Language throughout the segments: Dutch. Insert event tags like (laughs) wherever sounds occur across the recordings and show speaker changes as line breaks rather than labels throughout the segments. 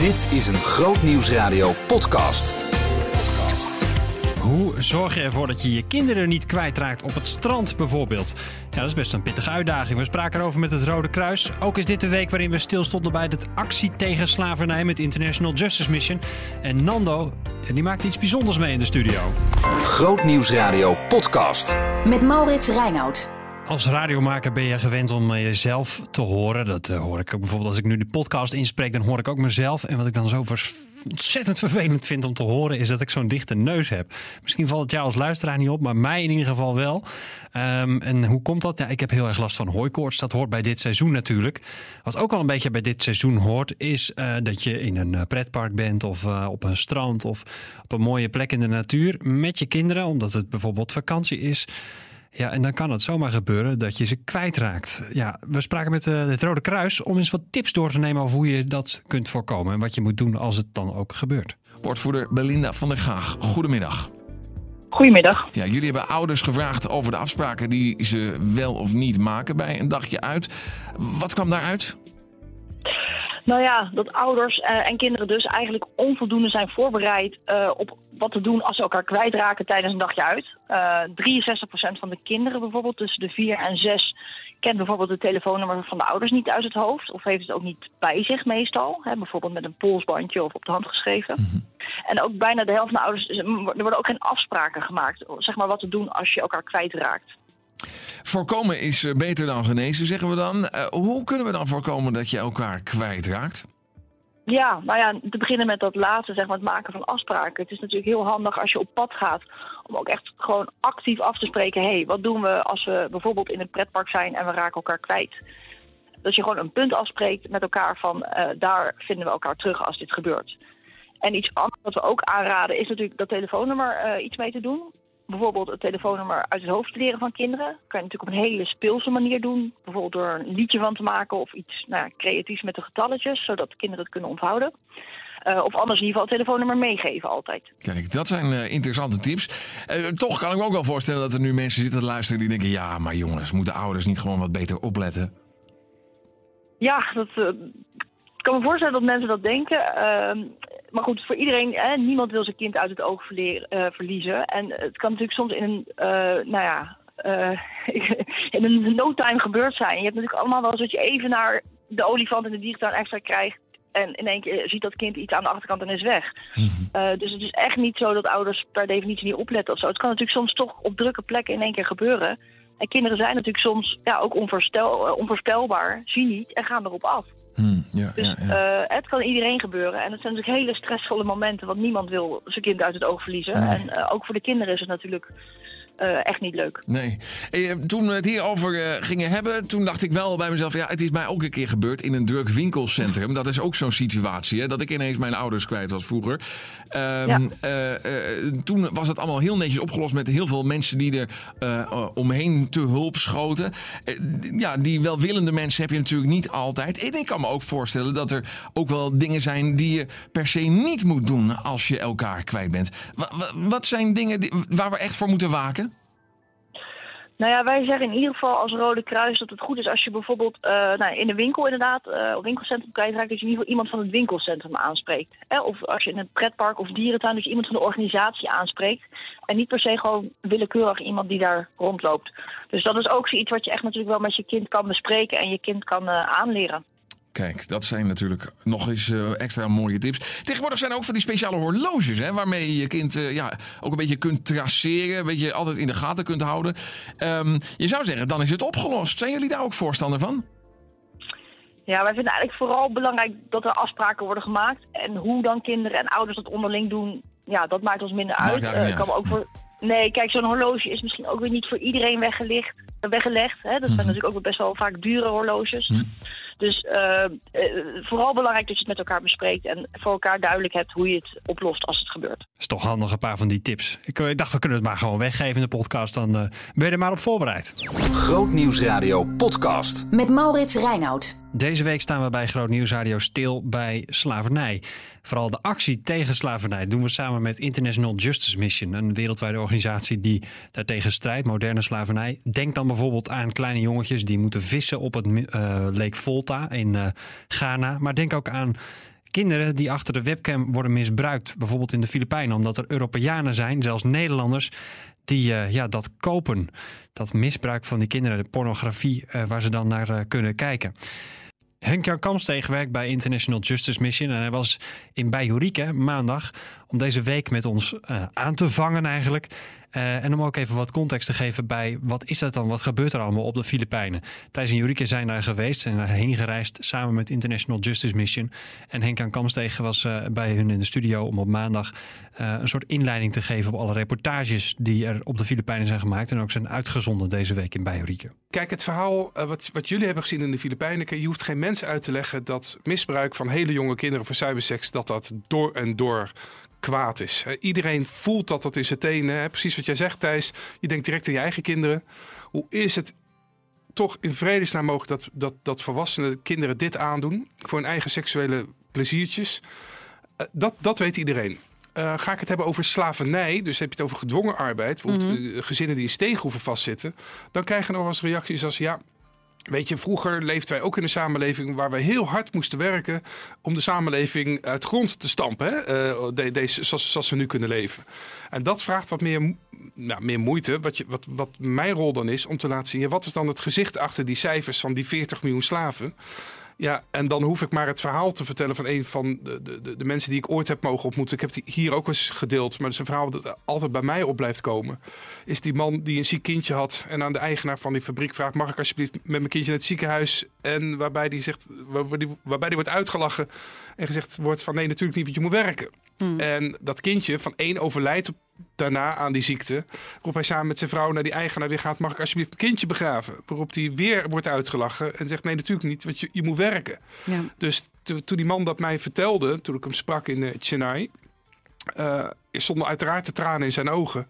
Dit is een Groot Nieuwsradio podcast.
Hoe zorg je ervoor dat je je kinderen niet kwijtraakt op het strand bijvoorbeeld? Ja, dat is best een pittige uitdaging. We spraken erover met het Rode Kruis. Ook is dit de week waarin we stilstonden bij de actie tegen slavernij met International Justice Mission. En Nando, die maakt iets bijzonders mee in de studio.
Groot Nieuwsradio podcast.
Met Maurits Reinoud.
Als radiomaker ben je gewend om eh, jezelf te horen. Dat eh, hoor ik ook bijvoorbeeld als ik nu de podcast inspreek, dan hoor ik ook mezelf. En wat ik dan zo ontzettend vervelend vind om te horen, is dat ik zo'n dichte neus heb. Misschien valt het jou als luisteraar niet op, maar mij in ieder geval wel. Ehm, en hoe komt dat? Ja, ik heb heel erg last van hooikoorts. Dat hoort bij dit seizoen natuurlijk. Wat ook al een beetje bij dit seizoen hoort, is eh, dat je in een pretpark bent of op een strand of op een mooie plek in de natuur met je kinderen, omdat het bijvoorbeeld vakantie is. Ja, en dan kan het zomaar gebeuren dat je ze kwijtraakt. Ja, we spraken met eh, het Rode Kruis om eens wat tips door te nemen over hoe je dat kunt voorkomen en wat je moet doen als het dan ook gebeurt.
Woordvoerder Belinda van der Graag. Goedemiddag.
Goedemiddag.
Ja, jullie hebben ouders gevraagd over de afspraken die ze wel of niet maken bij een dagje uit. Wat kwam daaruit?
Nou ja, dat ouders eh, en kinderen dus eigenlijk onvoldoende zijn voorbereid eh, op wat te doen als ze elkaar kwijtraken tijdens een dagje uit. Eh 63% van de kinderen bijvoorbeeld tussen de 4 en 6 kent bijvoorbeeld het telefoonnummer van de ouders niet uit het hoofd. Of heeft het ook niet bij zich meestal. Hè, bijvoorbeeld met een polsbandje of op de hand geschreven. En ook bijna de helft van de ouders, er worden ook geen afspraken gemaakt. Zeg maar wat te doen als je elkaar kwijtraakt.
Voorkomen is eh, beter dan genezen, zeggen we dan. Eh, hoe kunnen we dan voorkomen dat je elkaar kwijtraakt?
Ja, nou ja, te beginnen met dat laatste, zeg maar, het maken van afspraken. Het is natuurlijk heel handig als je op pad gaat om ook echt gewoon actief af te spreken. Hey, wat doen we als we bijvoorbeeld in het pretpark zijn en we raken elkaar kwijt? Dat je gewoon een punt afspreekt met elkaar van eh, daar vinden we elkaar terug als dit gebeurt. En iets anders wat we ook aanraden is natuurlijk dat telefoonnummer iets mee te doen. Bijvoorbeeld het telefoonnummer uit het hoofd leren van kinderen. kan je natuurlijk op een hele speelse manier doen. Bijvoorbeeld door een liedje van te maken of iets nou, creatiefs met de getalletjes, zodat kinderen het kunnen onthouden. Uh, of anders in ieder geval het telefoonnummer meegeven altijd.
Kijk, dat zijn uh, interessante tips. Uh, toch kan ik me ook wel voorstellen dat er nu mensen zitten te luisteren die denken... ja, maar jongens, moeten ouders niet gewoon wat beter opletten?
Ja, dat, ik kan me voorstellen dat mensen dat denken. Maar goed, voor iedereen, hè, niemand wil zijn kind uit het oog verliezen. En het kan natuurlijk soms in een, nou ja... (laughs) in een no time gebeurd zijn. Je hebt natuurlijk allemaal wel eens dat je even naar de olifant in de dierentuin extra krijgt en in één keer ziet dat kind iets aan de achterkant en is weg. Mm -hmm. uh, dus het is echt niet zo dat ouders per definitie niet opletten of zo. Het kan natuurlijk soms toch op drukke plekken in één keer gebeuren. En kinderen zijn natuurlijk soms ja, ook onvoorspelbaar, zien niet en gaan erop af.
Hmm, ja,
dus
ja, ja.
Uh, het kan iedereen gebeuren. En het zijn natuurlijk hele stressvolle momenten, want niemand wil zijn kind uit het oog verliezen.
Nee.
En ook voor de kinderen is het natuurlijk uh, echt niet leuk.
Nee. Hey, toen we het hierover uh, gingen hebben, toen dacht ik wel bij mezelf... ja, het is mij ook een keer gebeurd in een druk winkelcentrum. Dat is ook zo'n situatie, hè, dat ik ineens mijn ouders kwijt was vroeger. Um, ja. uh, toen was het allemaal heel netjes opgelost met heel veel mensen die er omheen te hulp schoten. ja, die welwillende mensen heb je natuurlijk niet altijd. En ik kan me ook voorstellen dat er ook wel dingen zijn die je per se niet moet doen als je elkaar kwijt bent. W wat zijn dingen die, waar we echt voor moeten waken?
Nou ja, wij zeggen in ieder geval als Rode Kruis dat het goed is als je bijvoorbeeld uh, nou, in een winkel inderdaad, uh, winkelcentrum kwijtraakt, dat je in ieder geval iemand van het winkelcentrum aanspreekt. Of als je in een pretpark of dierentuin, dat je iemand van de organisatie aanspreekt. En niet per se gewoon willekeurig iemand die daar rondloopt. Dus dat is ook zoiets wat je echt natuurlijk wel met je kind kan bespreken en je kind kan uh, aanleren.
Kijk, dat zijn natuurlijk nog eens uh, extra mooie tips. Tegenwoordig zijn er ook van die speciale horloges, hè, waarmee je je kind uh, ja, ook een beetje kunt traceren, een beetje altijd in de gaten kunt houden. Um, je zou zeggen, dan is het opgelost. Zijn jullie daar ook voorstander van?
Ja, wij vinden eigenlijk vooral belangrijk dat er afspraken worden gemaakt. En hoe dan kinderen en ouders dat onderling doen, ja, dat maakt ons minder uit.
Uh,
kan ook voor... Nee, kijk, zo'n horloge is misschien ook weer niet voor iedereen weggelegd. weggelegd hè? Dat zijn
Mhm.
natuurlijk ook best wel vaak dure horloges.
Hm.
Dus uh, uh, vooral belangrijk dat je het met elkaar bespreekt en voor elkaar duidelijk hebt hoe je het oplost als het gebeurt.
is toch handig, een paar van die tips. Ik, ik dacht, we kunnen het maar gewoon weggeven in de podcast. Dan uh, ben je er maar op voorbereid.
Groot Nieuwsradio podcast.
Met Maurits Reinoud.
Deze week staan we bij Groot Nieuwsradio stil bij slavernij. Vooral de actie tegen slavernij doen we samen met International Justice Mission, een wereldwijde organisatie die daartegen strijdt, moderne slavernij. Denk dan bijvoorbeeld aan kleine jongetjes die moeten vissen op het uh, Lake Volta in uh, Ghana. Maar denk ook aan kinderen die achter de webcam worden misbruikt. Bijvoorbeeld in de Filipijnen, omdat er Europeanen zijn, zelfs Nederlanders, die uh, ja, dat kopen. Dat misbruik van die kinderen, de pornografie uh, waar ze dan naar uh, kunnen kijken. Henk-Jan Kamsteeg werkt bij International Justice Mission en hij was in Bijurique maandag om deze week met ons aan te vangen eigenlijk. Uh, en om ook even wat context te geven bij wat is dat dan? Wat gebeurt er allemaal op de Filipijnen? Thijs en Jurike zijn daar geweest en daarheen gereisd samen met International Justice Mission. En Henk aan Kamstegen was uh, bij hun in de studio om op maandag uh, een soort inleiding te geven op alle reportages die er op de Filipijnen zijn gemaakt en ook zijn uitgezonden deze week in Bijurique.
Kijk, het verhaal wat, wat jullie hebben gezien in de Filipijnen, je hoeft geen mensen uit te leggen dat misbruik van hele jonge kinderen voor cyberseks, dat dat door en door kwaad is. Iedereen voelt dat dat in zijn tenen. Precies wat jij zegt, Thijs. Je denkt direct aan je eigen kinderen. Hoe is het toch in vredesnaam mogelijk dat, dat, dat volwassenen kinderen dit aandoen voor hun eigen seksuele pleziertjes? Uh, dat, dat weet iedereen. Uh, ga ik het hebben over slavernij, dus heb je het over gedwongen arbeid, bijvoorbeeld mm -hmm. gezinnen die in steengroeven vastzitten, dan krijgen we nog eens reacties als ja, Weet je, vroeger leefden wij ook in een samenleving waar we heel hard moesten werken om de samenleving uit grond te stampen. Hè? Zoals, zoals, we nu kunnen leven. En dat vraagt wat meer, nou, meer moeite. Wat, je, wat, wat mijn rol dan is om te laten zien, wat is dan het gezicht achter die cijfers van die 40 miljoen slaven? Ja, en dan hoef ik maar het verhaal te vertellen van een van de, de, de mensen die ik ooit heb mogen ontmoeten. Ik heb die hier ook eens gedeeld, maar het is een verhaal dat altijd bij mij op blijft komen. Is die man die een ziek kindje had en aan de eigenaar van die fabriek vraagt: Mag ik alsjeblieft met mijn kindje naar het ziekenhuis? En waarbij die, zegt, die, waarbij die wordt uitgelachen en gezegd wordt: van nee, natuurlijk niet, want je moet werken. Hmm. En dat kindje van één overlijdt daarna aan die ziekte. Waarop hij samen met zijn vrouw naar die eigenaar weer gaat. Mag ik alsjeblieft een kindje begraven? Waarop hij weer wordt uitgelachen en zegt nee natuurlijk niet. Want je, je moet werken. Ja. Dus toen die man dat mij vertelde. Toen ik hem sprak in uh, Chennai. Uh, stonden uiteraard de tranen in zijn ogen.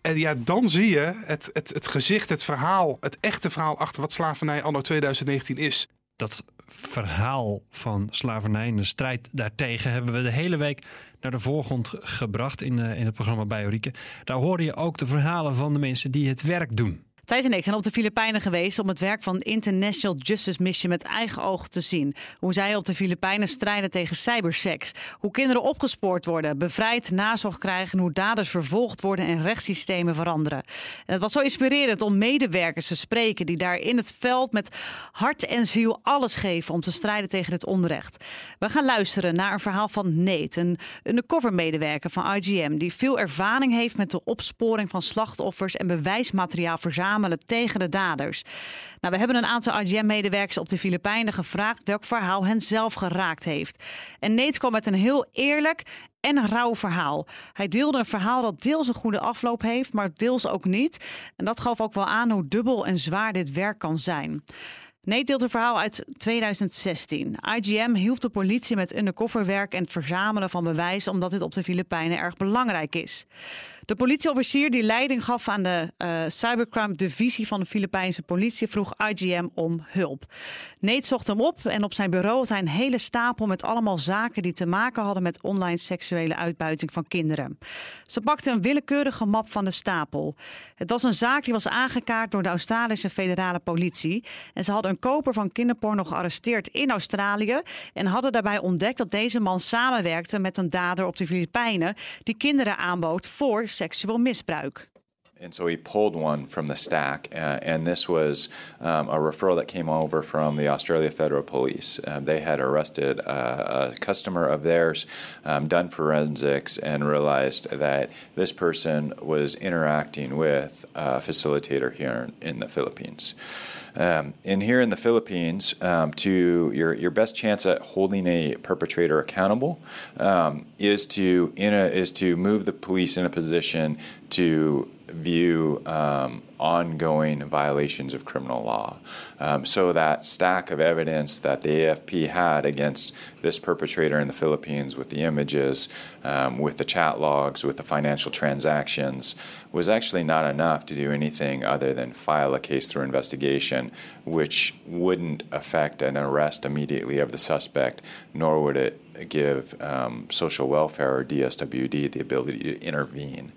En ja, dan zie je het, het, het gezicht, het verhaal, het echte verhaal achter wat slavernij anno 2019 is.
Dat verhaal van slavernij en de strijd daartegen hebben we de hele week naar de voorgrond gebracht in, uh, in het programma Bijorieke. Daar hoorde je ook de verhalen van de mensen die het werk doen.
Thijs en ik zijn op de Filipijnen geweest om het werk van International Justice Mission met eigen ogen te zien. Hoe zij op de Filipijnen strijden tegen cyberseks. Hoe kinderen opgespoord worden, bevrijd, nazorg krijgen. Hoe daders vervolgd worden en rechtssystemen veranderen. En het was zo inspirerend om medewerkers te spreken die daar in het veld met hart en ziel alles geven om te strijden tegen het onrecht. We gaan luisteren naar een verhaal van Nate, een undercover medewerker van IGM die veel ervaring heeft met de opsporing van slachtoffers en bewijsmateriaal verzamelen tegen de daders. Nou, we hebben een aantal IGM-medewerkers op de Filipijnen gevraagd welk verhaal hen zelf geraakt heeft. En Nate kwam met een heel eerlijk en rauw verhaal. Hij deelde een verhaal dat deels een goede afloop heeft, maar deels ook niet. En dat gaf ook wel aan hoe dubbel en zwaar dit werk kan zijn. Nate deelt een verhaal uit 2016. IGM hielp de politie met undercoverwerk en het verzamelen van bewijs omdat dit op de Filipijnen erg belangrijk is. De politieofficier die leiding gaf aan de uh, cybercrime divisie van de Filipijnse politie vroeg IGM om hulp. Nate zocht hem op en op zijn bureau had hij een hele stapel met allemaal zaken die te maken hadden met online seksuele uitbuiting van kinderen. Ze pakte een willekeurige map van de stapel. Het was een zaak die was aangekaart door de Australische federale politie. En ze hadden een koper van kinderporno gearresteerd in Australië en hadden daarbij ontdekt dat deze man samenwerkte met een dader op de Filipijnen die kinderen aanbood voor seksueel misbruik.
And so he pulled one from the stack, uh, and this was um, a referral that came over from the Australia Federal Police. Uh, they had arrested a, a customer of theirs, um, done forensics, and realized that this person was interacting with a facilitator here in the Philippines. Um, and here in the Philippines, um, to your, your best chance at holding a perpetrator accountable um, is to in a, is to move the police in a position to view um, ongoing violations of criminal law. Um, so that stack of evidence that the AFP had against this perpetrator in the Philippines with the images, um, with the chat logs, with the financial transactions, was actually not enough to do anything other than file a case through investigation, which wouldn't affect an arrest immediately of the suspect, nor would it give um, social welfare or DSWD the ability to intervene.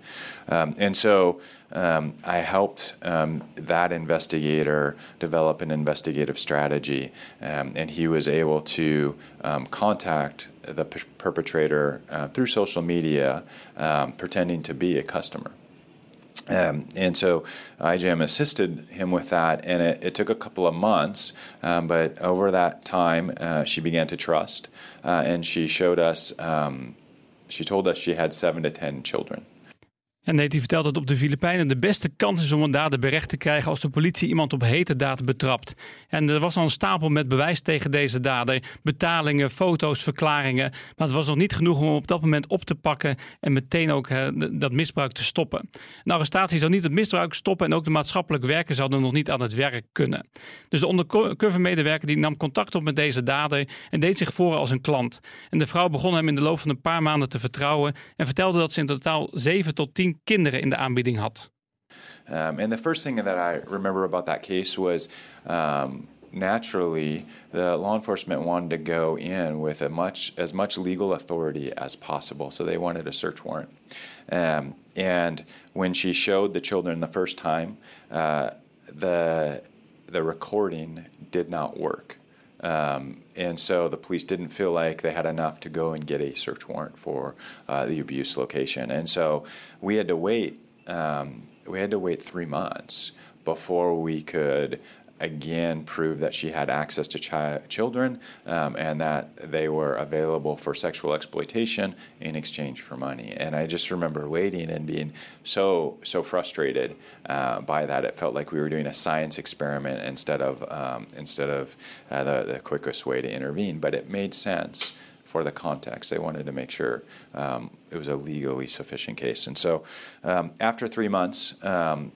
Um, and so um, I helped um, that investigator develop an investigative strategy, um, and he was able to um, contact the per- perpetrator uh, through social media, pretending to be a customer. Um, and so IJM assisted him with that, and it, it took a couple of months, um, but over that time, uh, she began to trust, uh, and she showed us, um, she told us she had seven to ten children.
En Nate vertelt dat op de Filipijnen de beste kans is om een dader berecht te krijgen als de politie iemand op hete daad betrapt. En er was al een stapel met bewijs tegen deze dader. Betalingen, foto's, verklaringen. Maar het was nog niet genoeg om hem op dat moment op te pakken en meteen ook dat misbruik te stoppen. Een arrestatie zou niet het misbruik stoppen en ook de maatschappelijk werker zouden nog niet aan het werk kunnen. Dus de undercover medewerker die nam contact op met deze dader en deed zich voor als een klant. En de vrouw begon hem in de loop van een paar maanden te vertrouwen en vertelde dat ze in totaal 7 tot 10 kinderen in de aanbieding had.
Um, and the first thing that I remember about that case was um, naturally the law enforcement wanted to go in with a much as much legal authority as possible. So they wanted a search warrant. Um, and when she showed the children the first time, uh, the the recording did not work. Um, and so the police didn't feel like they had enough to go and get a search warrant for uh, the abuse location. And so we had to wait. Um, we had to wait three months before we could again prove that she had access to chi- children um, and that they were available for sexual exploitation in exchange for money. And I just remember waiting and being so so frustrated uh, by that. It felt like we were doing a science experiment instead of um, instead of uh, the, the quickest way to intervene. But it made sense for the context. They wanted to make sure um, it was a legally sufficient case. And so um, after three months, um,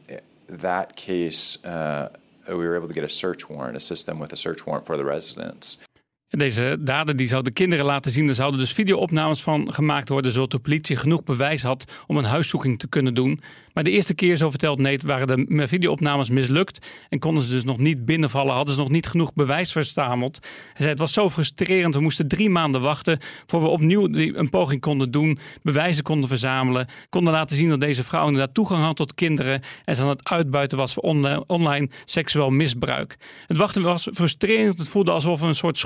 that case. Uh, we were able to get a search warrant, assist them with a search warrant for the residents.
Deze dader die zou de kinderen laten zien. Er zouden dus videoopnames van gemaakt worden, zodat de politie genoeg bewijs had om een huiszoeking te kunnen doen. Maar de eerste keer, zo vertelt Nate, waren de videoopnames mislukt en konden ze dus nog niet binnenvallen. Hadden ze nog niet genoeg bewijs verstameld. Hij zei: Het was zo frustrerend. We moesten drie maanden wachten voor we opnieuw een poging konden doen, bewijzen konden verzamelen, konden laten zien dat deze vrouw inderdaad toegang had tot kinderen en ze aan het uitbuiten was voor online, seksueel misbruik. Het wachten was frustrerend. Het voelde alsof we een soort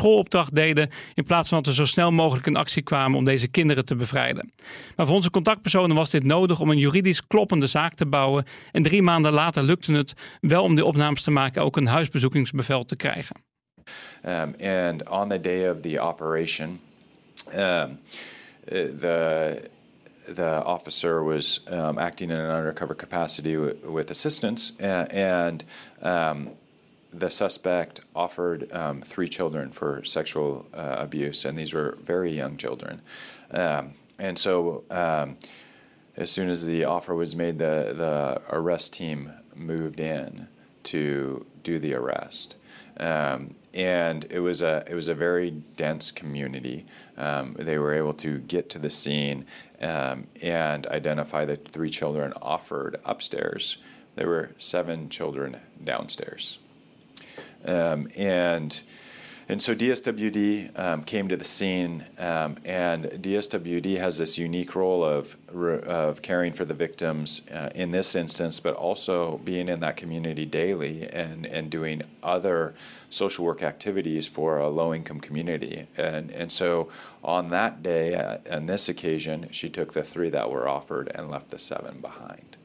deden in plaats van dat we zo snel mogelijk in actie kwamen om deze kinderen te bevrijden. Maar voor onze contactpersonen was dit nodig om een juridisch kloppende zaak te bouwen. En drie maanden later lukte het wel om die opnames te maken, ook een huisbezoekingsbevel te krijgen.
Um, and on the day of the operation, um, the the officer was um, acting in an undercover capacity with assistance, uh, and um, the suspect offered um, three children for sexual uh, abuse, and these were very young children. Um, and so as soon as the offer was made, the, the arrest team moved in to do the arrest. Um, and it was a it was a very dense community. Um, they were able to get to the scene um, and identify the three children offered upstairs. There were seven children downstairs, um, and and so DSWD um, came to the scene, um, and DSWD has this unique role of, of caring for the victims uh, in this instance, but also being in that community daily and, and doing other social work activities for a low income community. And, and so on that day, uh, on this occasion, she took the three that were offered and left the seven behind.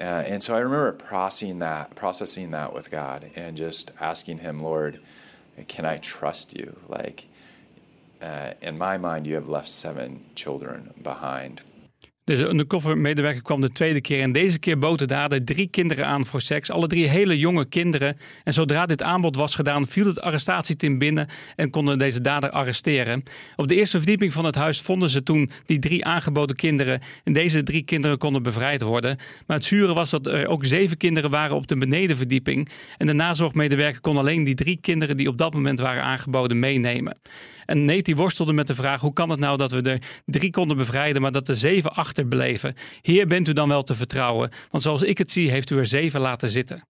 Uh, and so I remember processing that, processing that with God, and just asking Him, Lord, can I trust you? Like, uh, in my mind, you have left seven children behind.
Deze undercover-medewerker kwam de tweede keer en deze keer bood de dader drie kinderen aan voor seks. Alle drie hele jonge kinderen. En zodra dit aanbod was gedaan, viel het arrestatieteam binnen en konden deze dader arresteren. Op de eerste verdieping van het huis vonden ze toen die drie aangeboden kinderen. En deze drie kinderen konden bevrijd worden. Maar het zure was dat er ook zeven kinderen waren op de benedenverdieping. En de nazorgmedewerker kon alleen die drie kinderen die op dat moment waren aangeboden meenemen. En Nate worstelde met de vraag: hoe kan het nou dat we er drie konden bevrijden, maar dat er zeven achterbleven? Bent u dan wel te vertrouwen? Want zoals ik het zie, heeft u er zeven laten zitten.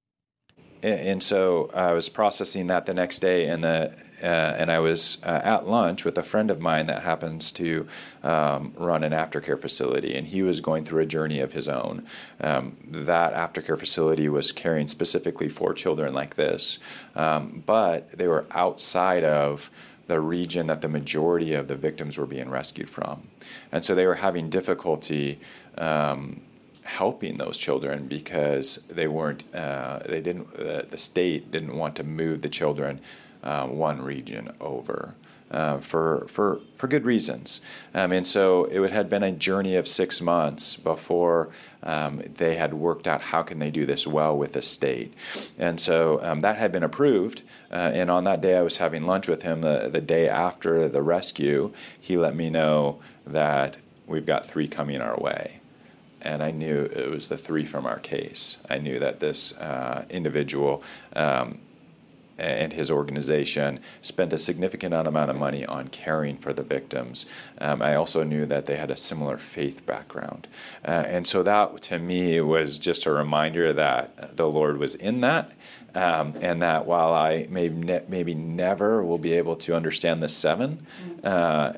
And so I was processing that the next day, and the uh, and I was uh, at lunch with a friend of mine that happens to um, run an aftercare facility, and he was going through a journey of his own. Um, that aftercare facility was caring specifically for children like this, um, but they were outside of the region that the majority of the victims were being rescued from. And so they were having difficulty um, helping those children because they weren't, uh, they didn't, uh, the state didn't want to move the children uh, one region over. Uh, for for for good reasons, um, and so it had been a journey of six months before um, they had worked out how can they do this well with the state, and so um, that had been approved. Uh, and on that day, I was having lunch with him. The the day after the rescue, he let me know that we've got three coming our way. And I knew it was the three from our case. I knew that this uh, individual um, and his organization spent a significant amount of money on caring for the victims. Um, I also knew that they had a similar faith background. Uh, and so that to me was just a reminder that the Lord was in that. Um, and that while I may ne- maybe never will be able to understand the seven, uh,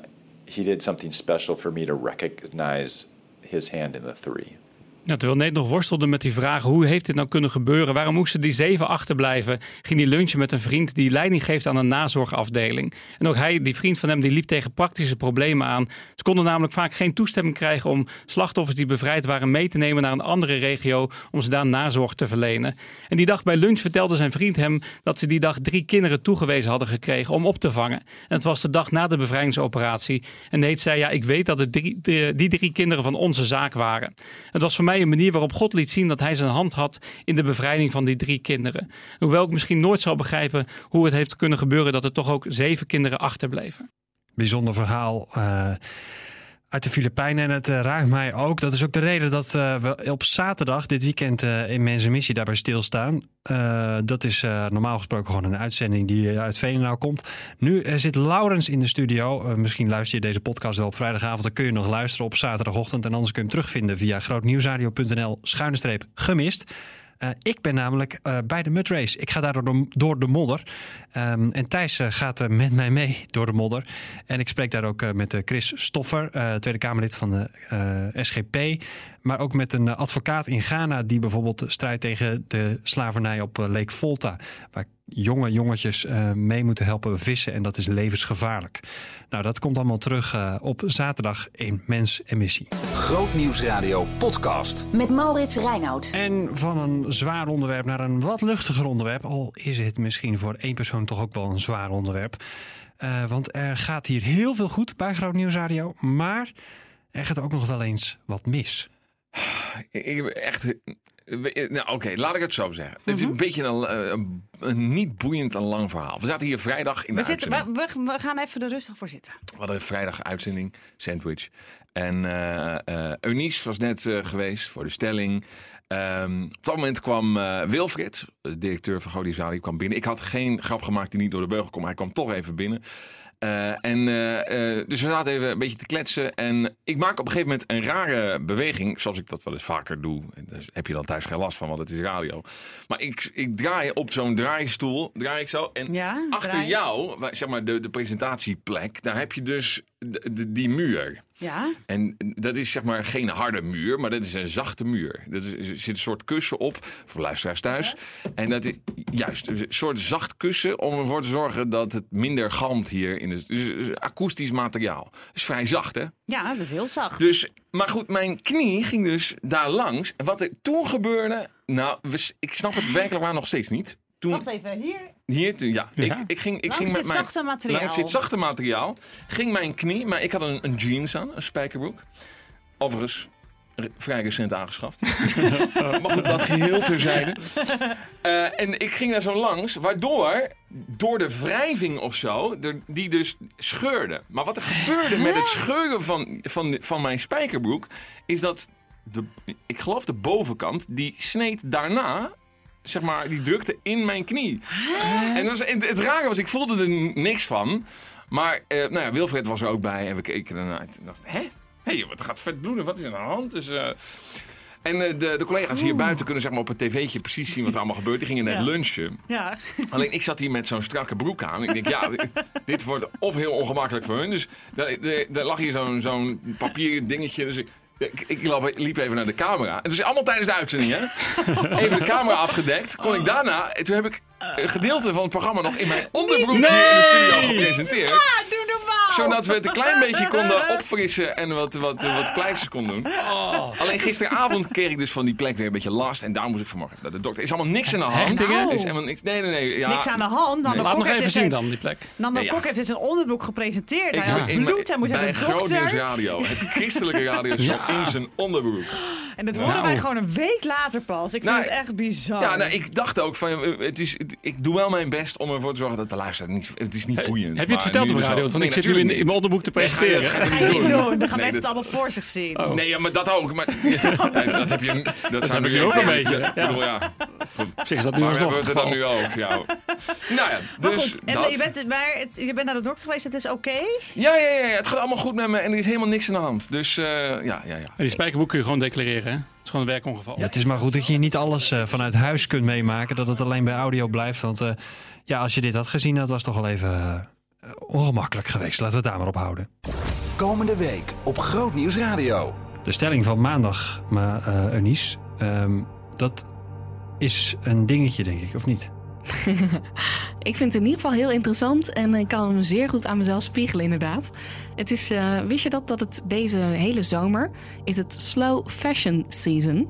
he did something special for me to recognize his hand in the three.
Ja, terwijl Nate nog worstelde met die vraag: hoe heeft dit nou kunnen gebeuren? Waarom moesten die zeven achterblijven? Ging hij lunchen met een vriend die leiding geeft aan een nazorgafdeling. En ook hij, die vriend van hem, die liep tegen praktische problemen aan. Ze konden namelijk vaak geen toestemming krijgen om slachtoffers die bevrijd waren mee te nemen naar een andere regio om ze daar nazorg te verlenen. En die dag bij lunch vertelde zijn vriend hem dat ze die dag drie kinderen toegewezen hadden gekregen om op te vangen. En het was de dag na de bevrijdingsoperatie. En Nate zei: Ja, ik weet dat het drie, die drie kinderen van onze zaak waren. Het was voor mij een manier waarop God liet zien dat hij zijn hand had in de bevrijding van die drie kinderen. Hoewel ik misschien nooit zou begrijpen hoe het heeft kunnen gebeuren dat er toch ook zeven kinderen achterbleven.
Bijzonder verhaal. Uh, uit de Filipijnen. En het uh, raakt mij ook. Dat is ook de reden dat uh, we op zaterdag dit weekend uh, in Mensen Missie daarbij stilstaan. dat is normaal gesproken gewoon een uitzending die uit Veenendaal komt. Nu zit Laurens in de studio. misschien luister je deze podcast wel op vrijdagavond. Dan kun je nog luisteren op zaterdagochtend. En anders kun je hem terugvinden via grootnieuwsradio.nl schuine gemist. Uh, ik ben namelijk uh, bij de mudrace. Ik ga daardoor door, door de modder. Um, en Thijs uh, gaat met mij mee door de modder. En ik spreek daar ook met Chris Stoffer, Tweede Kamerlid van de SGP. Maar ook met een advocaat in Ghana die bijvoorbeeld strijdt tegen de slavernij op Lake Volta. Waar jonge jongetjes uh, mee moeten helpen vissen en dat is levensgevaarlijk. Nou, dat komt allemaal terug uh, op zaterdag in Mens en Missie.
Grootnieuwsradio podcast.
Met Maurits Reinoud.
En van een zwaar onderwerp naar een wat luchtiger onderwerp. Al is het misschien voor één persoon toch ook wel een zwaar onderwerp. Uh, want er gaat hier heel veel goed bij Groot Nieuwsradio. Maar er gaat ook nog wel eens wat mis.
Ik heb echt nou, Oké, laat ik het zo zeggen. Het is een beetje een, een, een, niet boeiend en lang verhaal. We zaten hier vrijdag in de
we zitten, we, we, gaan even er rustig voor zitten.
We hadden vrijdag uitzending, sandwich. En uh, uh, Eunice was net uh, geweest voor de stelling. Um, op dat moment kwam Wilfried, de directeur van Godisali, kwam binnen. Ik had geen grap gemaakt die niet door de beugel kwam. Hij kwam toch even binnen. Uh, en, uh, uh, dus we zaten even een beetje te kletsen. En ik maak op een gegeven moment een rare beweging. Zoals ik dat wel eens vaker doe. En daar heb je dan thuis geen last van, want het is radio. Maar ik, ik draai op zo'n draaistoel. Draai ik zo. En
ja,
achter
draai.
jou, zeg maar de, de presentatieplek. Daar heb je dus die muur.
Ja.
En dat is zeg maar geen harde muur, maar dat is een zachte muur. Er zit een soort kussen op, voor luisteraars thuis. Ja. En dat is juist een soort zacht kussen om ervoor te zorgen dat het minder galmt hier. In het, dus akoestisch materiaal. Dat is vrij zacht, hè?
Ja, dat is heel zacht.
Dus, maar goed, mijn knie ging dus daar langs. En wat er toen gebeurde, nou, ik snap het werkelijk waar nog steeds niet. Toen,
Wacht even, hier?
Hier, toen, ja. ja. Ik, ik ging, ik
langs
ging met
dit
mijn,
zachte materiaal.
Langs dit zachte materiaal ging mijn knie, maar ik had een, een jeans aan, een spijkerbroek. Overigens, vrij recent aangeschaft. (laughs) maar goed, dat geheel terzijde. Uh, en ik ging daar zo langs, waardoor door de wrijving of zo, die dus scheurde. Maar wat er gebeurde met het scheuren van, van, van mijn spijkerbroek, is dat de, ik geloof de bovenkant, die sneed daarna zeg maar, die drukte in mijn knie. En dat was, het, het rare was, ik voelde er niks van. Maar, uh, nou ja, Wilfred was er ook bij en we keken ernaar. En dacht, hè? Hé, hey, wat gaat vet bloeden? Wat is er aan de hand? Dus, uh, En eh, de, de collega's hier buiten kunnen zeg maar, op het tv'tje precies zien wat er allemaal gebeurt. Die gingen net
Ja.
lunchen.
Ja.
Alleen ik zat hier met zo'n strakke broek aan. Ik denk, ja, (laughs) dit- dit wordt of heel ongemakkelijk voor hun. Dus er, lag hier zo'n zo'n papieren dingetje. Dus ik, ik, ik liep- even naar de camera. En dus allemaal tijdens de uitzending, hè? (laughs) Even de camera afgedekt. Kon ik daarna... en Toen heb ik een gedeelte van het programma nog in mijn onderbroek hier in de studio gepresenteerd.
Ah, doe!
Zodat we het een klein beetje konden opfrissen en wat, wat, wat (laughs) kleins konden doen. Alleen gisteravond kreeg ik dus van die plek weer een beetje last. En daar moest ik vanmorgen naar de dokter. Is allemaal niks aan de hand.
Hechtingen?
Is helemaal niks. Nee, nee, nee. Ja,
Niks aan de hand. Nando
Laat nog even
dus
zien dan, die plek.
Nando
ja.
Kok heeft dus een onderbroek gepresenteerd.
Ik
Hij had bloed, hij moest naar
bij
de
Groot Nieuws
dokter.
Radio. Het (laughs) christelijke radio in zijn onderbroek.
En dat horen
Nou.
wij gewoon een week later pas. Ik vind
Nou,
het echt bizar.
Ja, nou, ik dacht ook van, het is, het- ik doe wel mijn best om ervoor te zorgen dat de luisteraar niet, het is niet boeiend.
Heb je het verteld op de
dus
radio? Want
Nee,
ik zit nu in,
natuurlijk
in mijn te presenteren.
Nee, ga
Dat
je
niet doen. Dan gaan mensen het allemaal voor zich zien.
Oh.
Nee, ja, maar dat ook. Maar, (laughs) (laughs) nee, dat heb je. Dat, zijn we
ook een beetje, ja. zich is dat nu
Maar
alsnog
hebben we
het
het er dan nu over? Ja. (laughs) Nou ja,
Maar
dus
goed, en
dat.
je, bent, maar het, je bent naar de dokter geweest, het is oké?
Ja, ja, ja, ja, het gaat allemaal goed met me en er is helemaal niks aan de hand. Dus eh, ja, ja, ja.
En die spijkerboek kun je gewoon declareren, hè? Het is gewoon een werkongeval.
Ja, het is maar goed dat je niet alles eh, vanuit huis kunt meemaken. Dat het alleen bij audio blijft. Want eh, ja, als je dit had gezien, dat was toch wel even eh, ongemakkelijk geweest. Laten we het daar maar op houden.
Komende week op Groot Nieuws Radio.
De stelling van maandag, maar eh Eunice, ehm, dat is een dingetje, denk ik, of niet? (laughs)
Ik vind het in ieder geval heel interessant en ik kan hem zeer goed aan mezelf spiegelen, inderdaad. Het is, eh, wist je dat, dat het deze hele zomer is het slow fashion season.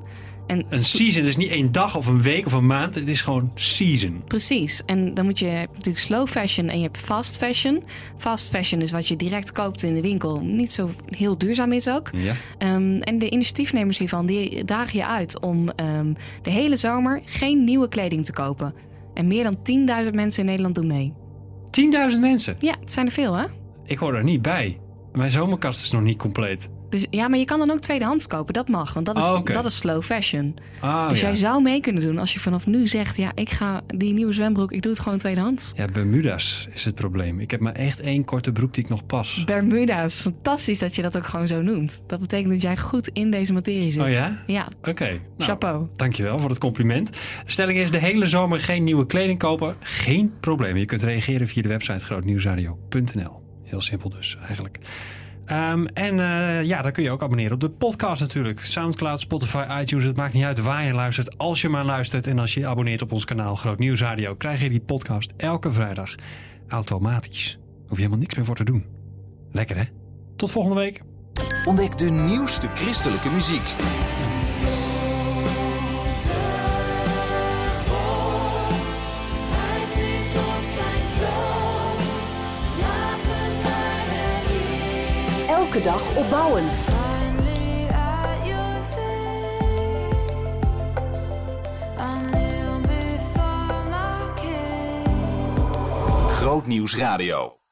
En
Een season is niet één dag of een week of een maand. Het is gewoon season.
Precies. En dan moet je, je hebt natuurlijk slow fashion en je hebt fast fashion. Fast fashion is wat je direct koopt in de winkel. Niet zo heel duurzaam is ook.
Ja.
Ehm, en de initiatiefnemers hiervan die dagen je uit om ehm, de hele zomer geen nieuwe kleding te kopen. En meer dan 10.000 mensen in Nederland doen mee.
10.000 mensen.
Ja, het zijn er veel hè?
Ik hoor er niet bij. Mijn zomerkast is nog niet compleet.
Dus, ja, maar je kan dan ook tweedehands kopen. Dat mag, want dat is,
Oh,
dat is slow fashion.
Ah,
dus
ja.
jij zou mee kunnen doen als je vanaf nu zegt... ja, ik ga die nieuwe zwembroek, ik doe het gewoon tweedehands.
Ja, Bermuda's is het probleem. Ik heb maar echt één korte broek die ik nog pas.
Bermuda's, fantastisch dat je dat ook gewoon zo noemt. Dat betekent dat jij goed in deze materie zit.
Oh ja?
Ja,
Oké. nou,
chapeau.
Dankjewel voor het compliment. De stelling is de hele zomer geen nieuwe kleding kopen. Geen probleem. Je kunt reageren via de website grootnieuwsradio.nl. Heel simpel dus, eigenlijk. Ehm, en eh, ja, dan kun je ook abonneren op de podcast natuurlijk. Soundcloud, Spotify, iTunes. Het maakt niet uit waar je luistert. Als je maar luistert en als je je abonneert op ons kanaal Groot Nieuws Radio... krijg je die podcast elke vrijdag automatisch. Hoef je helemaal niks meer voor te doen. Lekker hè? Tot volgende week.
Ontdek de nieuwste christelijke muziek.
Elke dag opbouwend.
Groot Nieuws Radio.